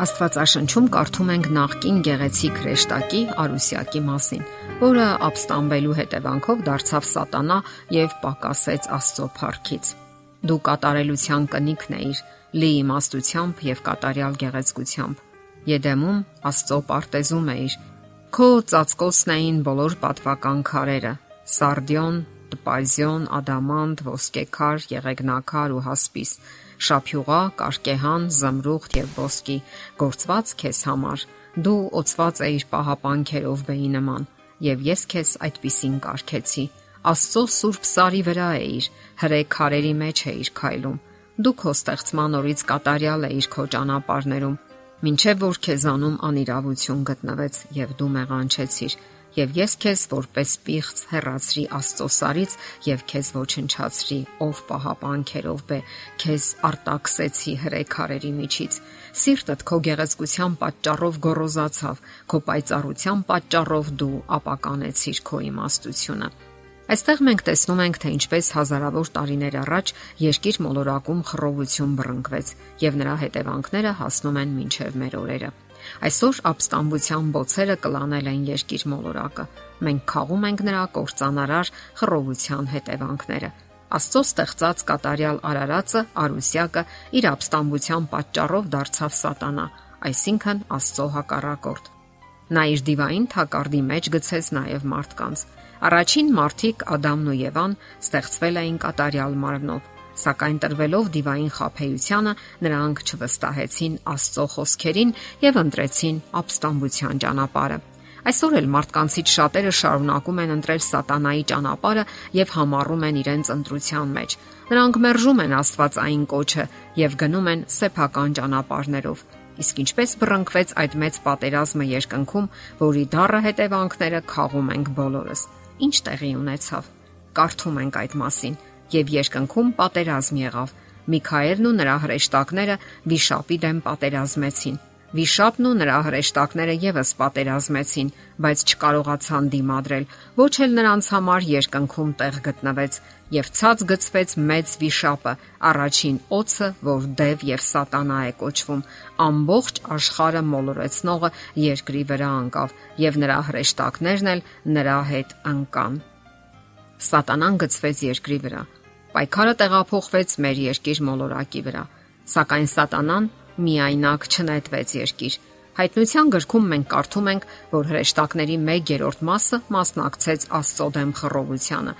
Աստվածաշնչում կարդում ենք նախկին գեղեցիկ հրեշտակի Արուսյակի մասին, որը ապստամբելու հետևանքով դարձավ սատանա եւ պակասեց Աստծո փառքից։ Դու կատարելության կնիքն էիր, լի իմաստությամբ եւ կատարյալ գեղեցկությամբ։ Եդեմում Աստծո պարտեզում էիր։ Քո ծածկոցն էին բոլոր պատվական քարերը՝ սարդիոն, տպազիոն, ադամանտ, ոսկեքար, եղեգնակար ու հասպիս շափյուղա, կարկեհան, զմրուխտ եւ ոսկի, գործված քեզ համար։ Դու օծված էիր պահապանքերով բեի նման, եւ ես քեզ այդպիսին կարգեցի։ Աստծո սուրբ սարի վրա էիր, հրե քարերի մեջ էիր քայլում։ Դու քո ստեղծման օրից կատարյալ էիր քո ճանապարներում, ինչեւ որ քեզանում անիրավություն գտնվեց եւ դու մեղանչեցիր եւ ես քեզ որպես պիղծ հեռացրի Աստծո սարից եւ քեզ ոչնչացրի, ով պահապանքերով բե, քեզ արտաքսեցի հրեքարերի միջից։ Սիրտդ քո գեղեցկության պատճառով գոռոզացավ, քո պայծառության պատճառով դու ապականեցիր քո իմաստությունը։ Այստեղ մենք տեսնում ենք, թե ինչպես հազարավոր տարիներ առաջ երկիր մոլորակում խռովություն բռնկվեց եւ նրա հետևանքները հասնում են մինչեւ մեր օրերը։ Այսօր ապստամբության բոցերը կլանել են երկիր մոլորակը։ Մենք խաղում ենք նրա կործանարար խռովության հետևանքները։ Աստծո ստեղծած կատարյալ Արարածը, Արուսյակը իր ապստամբության պատճառով դարձավ սատանա, այսինքն Աստծո հակառակորդ։ Նա իր դիվային թակարդի մեջ գցեց նաև մարդկանց։ Առաջին մարդիկ Ադամն ու Եվան ստեղծվել էին կատարյալ մարմնով, Սակայն տրվելով դիվային խափեությանը նրանք չվստահեցին Աստծո խոսքերին եւ ընտրեցին ապստամբության ճանապարհը։ Այսօր էլ մարդկանցից շատերը շարունակում են ընտրել սատանայի ճանապարհը եւ համառում են իրենց ընտրության մեջ։ Նրանք մերժում են Աստվածային կոչը եւ գնում են սեփական ճանապարհներով։ Իսկ ինչպես բռնկվեց այդ մեծ պատերազմը երկնքում, որի դառը հետևանքները խաղում ենք բոլորս։ Ինչ տեղի ունեցավ։ Կարդում ենք այդ մասին եւ երկնքում պատերազմ եղավ։ Միքայելն ու նրա հրեշտակները վիշապի դեմ պատերազմեցին։ Վիշապն ու նրա հրեշտակները եւս պատերազմեցին, բայց չկարողացան դիմադրել։ Ոչ էլ նրանց համար երկնքում տեղ գտնվեց եւ ցած գծվեց մեծ վիշապը, առաջին օծը, որ դև եւ սատանա է կոչվում, ամբողջ աշխարհը մոլորեցնողը երկրի վրա անկավ եւ նրա հրեշտակներն էլ նրա հետ անկան։ Սատանան գծվեց երկրի վրա Պայքարը տեղափոխվեց մեր երկիր մոլորակի վրա, սակայն սատանան միայնակ չնետվեց երկիր։ Հայտնության գրքում մենք կարդում ենք, որ հրեշտակների 1/3 մասը մասնակցեց Աստծո դեմ խռովությանը։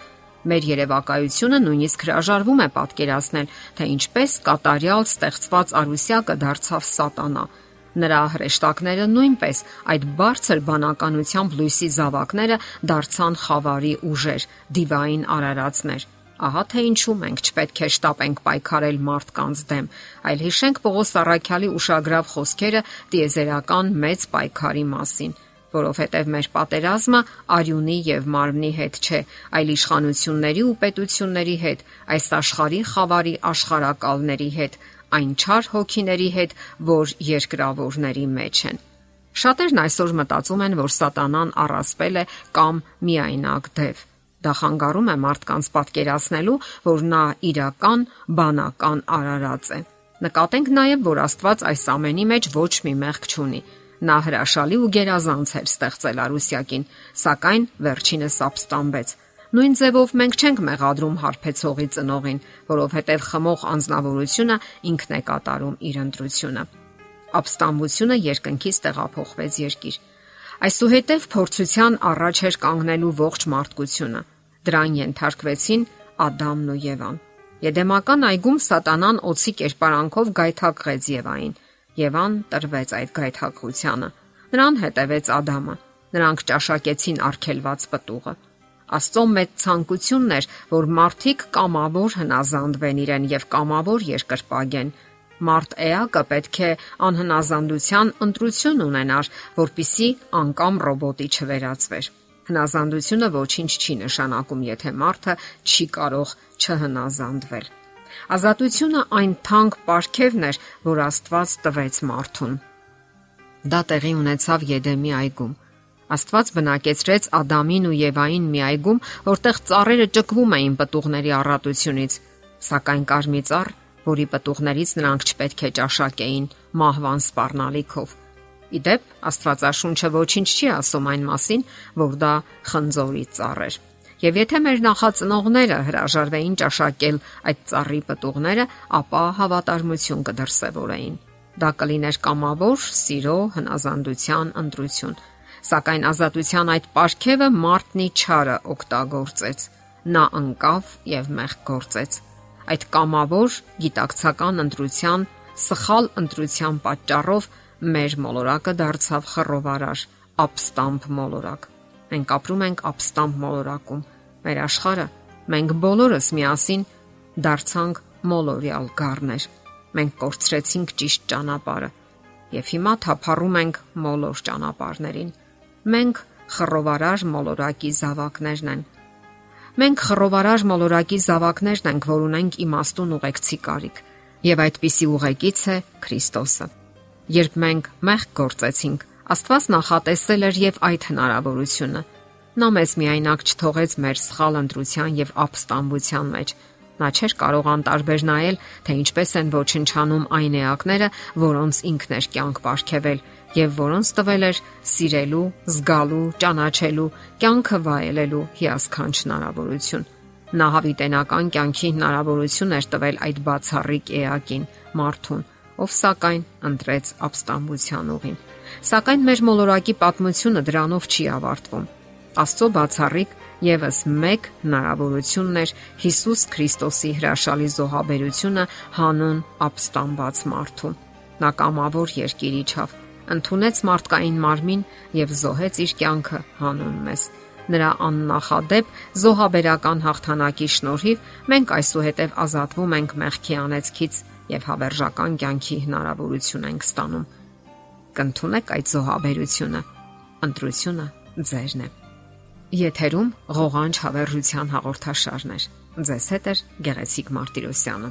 Մեր երևակայությունը նույնիսկ հրաժարվում է պատկերացնել, թե ինչպես կատարյալ ստեղծված արուսյակը դարձավ սատանա։ Նրա հրեշտակները նույնպես այդ բարձր բանականությամբ լույսի զավակները դարձան խավարի ուժեր, դիվային արարածներ։ Ահա թե ինչու մենք չպետք է շտապենք պայքարել մարդկանց դեմ, այլ հիշենք Պողոս Առաքյալի ուշագրավ խոսքերը տիեզերական մեծ պայքարի մասին որովհետև մեր պատերազմը արյունի եւ մարմնի հետ չէ, այլ իշխանությունների ու պետությունների հետ, այս աշխարհի խավարի աշխարակալների հետ, այն չար հոգիների հետ, որ երկրավորների մեջ են։ Շատերն այսօր մտածում են, որ սատանան առասպել է կամ միայնակ դև։ Դա խանգարում է մարդկանց պատկերացնելու, որ նա իրական բանական արարած է։ Նկատենք նաև, որ Աստված այս ամենի մեջ ոչ մի մեղք չունի։ Նա հրաշալի ու գերազանց էր ստեղծել Արուսյակին, սակայն վերջինս ապստամբեց։ Նույն ձևով մենք չենք մեղադրում հարբեցողի ծնողին, որովհետև խմող անznավորությունը ինքն է կատարում իր ընտրությունը։ Ապստամբությունը երկնքից տեղափոխվեց երկիր Այսուհետև փորձության առաջ էր կանգնելու ողջ մարդկությունը։ Դրան ենթարկվեցին Ադամն ու Եվան։ Եդեմական այգում սատանան օծի կերպարանքով գայթակղեց Եվային։ Եվան տրվեց այդ գայթակղությանը։ Նրան հետևեց Ադամը։ Նրանք ճաշակեցին արգելված պտուղը։ Աստծո մեծ ցանկությունն էր, որ մարդիկ կամավոր հնազանդվեն իրեն եւ կամավոր երկրպագեն Մարդ էակը պետք է անհնազանդության ընտրություն ունենար, որpիսի անկամ ռոբոտի չվերածվեր։ Հնազանդությունը ոչինչ չի նշանակում, եթե մարդը չի կարող չհնազանդվել։ Ազատությունը այն թանկ պարգևն էր, որ Աստված տվեց մարդուն։ Դա տեղի ունեցավ Եդեմի այգում։ Աստված բնակեցրեց Ադամին ու Եվային մի այգում, որտեղ ծառերը ճկվում էին պտուղների առատությունից, սակայն կարմի ծառ որի պատուղներից նրանք չպետք է ճաշակեին մահվան սпарնալիքով։ Իդեպ Աստվածաշունչը ոչինչ չի ասում այն մասին, որ դա խնձորի ծառ էր։ Եվ եթե մեր նախածնողները հրաժարվեին ճաշակել այդ ծառի պատուղները, ապա հավատարմություն կդրսևորեին։ Դա կլիներ կամավոր, սիրո, հնազանդության ընտրություն։ Սակայն ազատության այդ պարգևը մարդնի ճարը օգտագործեց։ Նա անկավ եւ մեղք գործեց։ Այդ կամավոր գիտակցական ընտրության սխալ ընտրության պատճառով մեր մոլորակը դարձավ խռովարար, ապստամբ մոլորակ։ Մենք ապրում ենք ապստամբ մոլորակում։ Մեր աշխարհը մենք բոլորս միասին դարձանք մոլորյալ գառներ։ Մենք կորցրեցինք ճիշտ ճանապարհը եւ հիմա թափառում ենք մոլոր ճանապարհներին։ Մենք խռովարար մոլորակի զավակներն են։ Մենք խռովարար մոլորակի զավակներն ենք, որ ունենք իմաստուն ուղեկցի կարիք։ Եվ այդպիսի ուղեկից է Քրիստոսը։ Երբ մենք մեղք գործեցինք, Աստված նախատեսել էր եւ այդ հնարավորությունը։ Նա մեզ միայնակ չթողեց մեր սխալ ընտրության եւ ապստամբության մեջ։ Նա չէր կարող անտարբեր նայել, թե ինչպես են ոչնչանում այն էակները, որոնց ինքն էր կյանք ապարգևել եւ որոնց տվել էր սիրելու, զգալու, ճանաչելու, կյանքը վայելելու հիասքանչ հնարավորություն։ Նա հավիտենական կյանքի հնարավորություն էր տվել այդ բացառիկ էակին, մարդուն, ով սակայն ընտրեց ապստամբության ուղին։ Սակայն մեր մոլորակի պատմությունը դրանով չի ավարտվում։ Աստծո բացառիկ եւս մեկ հնարավորությունն էր Հիսուս Քրիստոսի հրաշալի զոհաբերությունը հանուն ապստամբած մարդու։ Նա կամավոր երկիր իջավ, ընդունեց մարդկային մարմին եւ զոհեց իր կյանքը հանուն մեզ։ Նրա աննախադեպ զոհաբերական հաղթանակի շնորհիվ մենք այսուհետև ազատվում ենք մեղքի անեծքից եւ հավերժական կյանքի հնարավորություն ենք ստանում։ Կընթունեք այդ զոհաբերությունը։ Ընտրությունը ձերն է։ Եթերում ղողանջ հավերժության հաղորդաշարն է։ Ձեզ հետ է Գեղեցիկ Մարտիրոսյանը։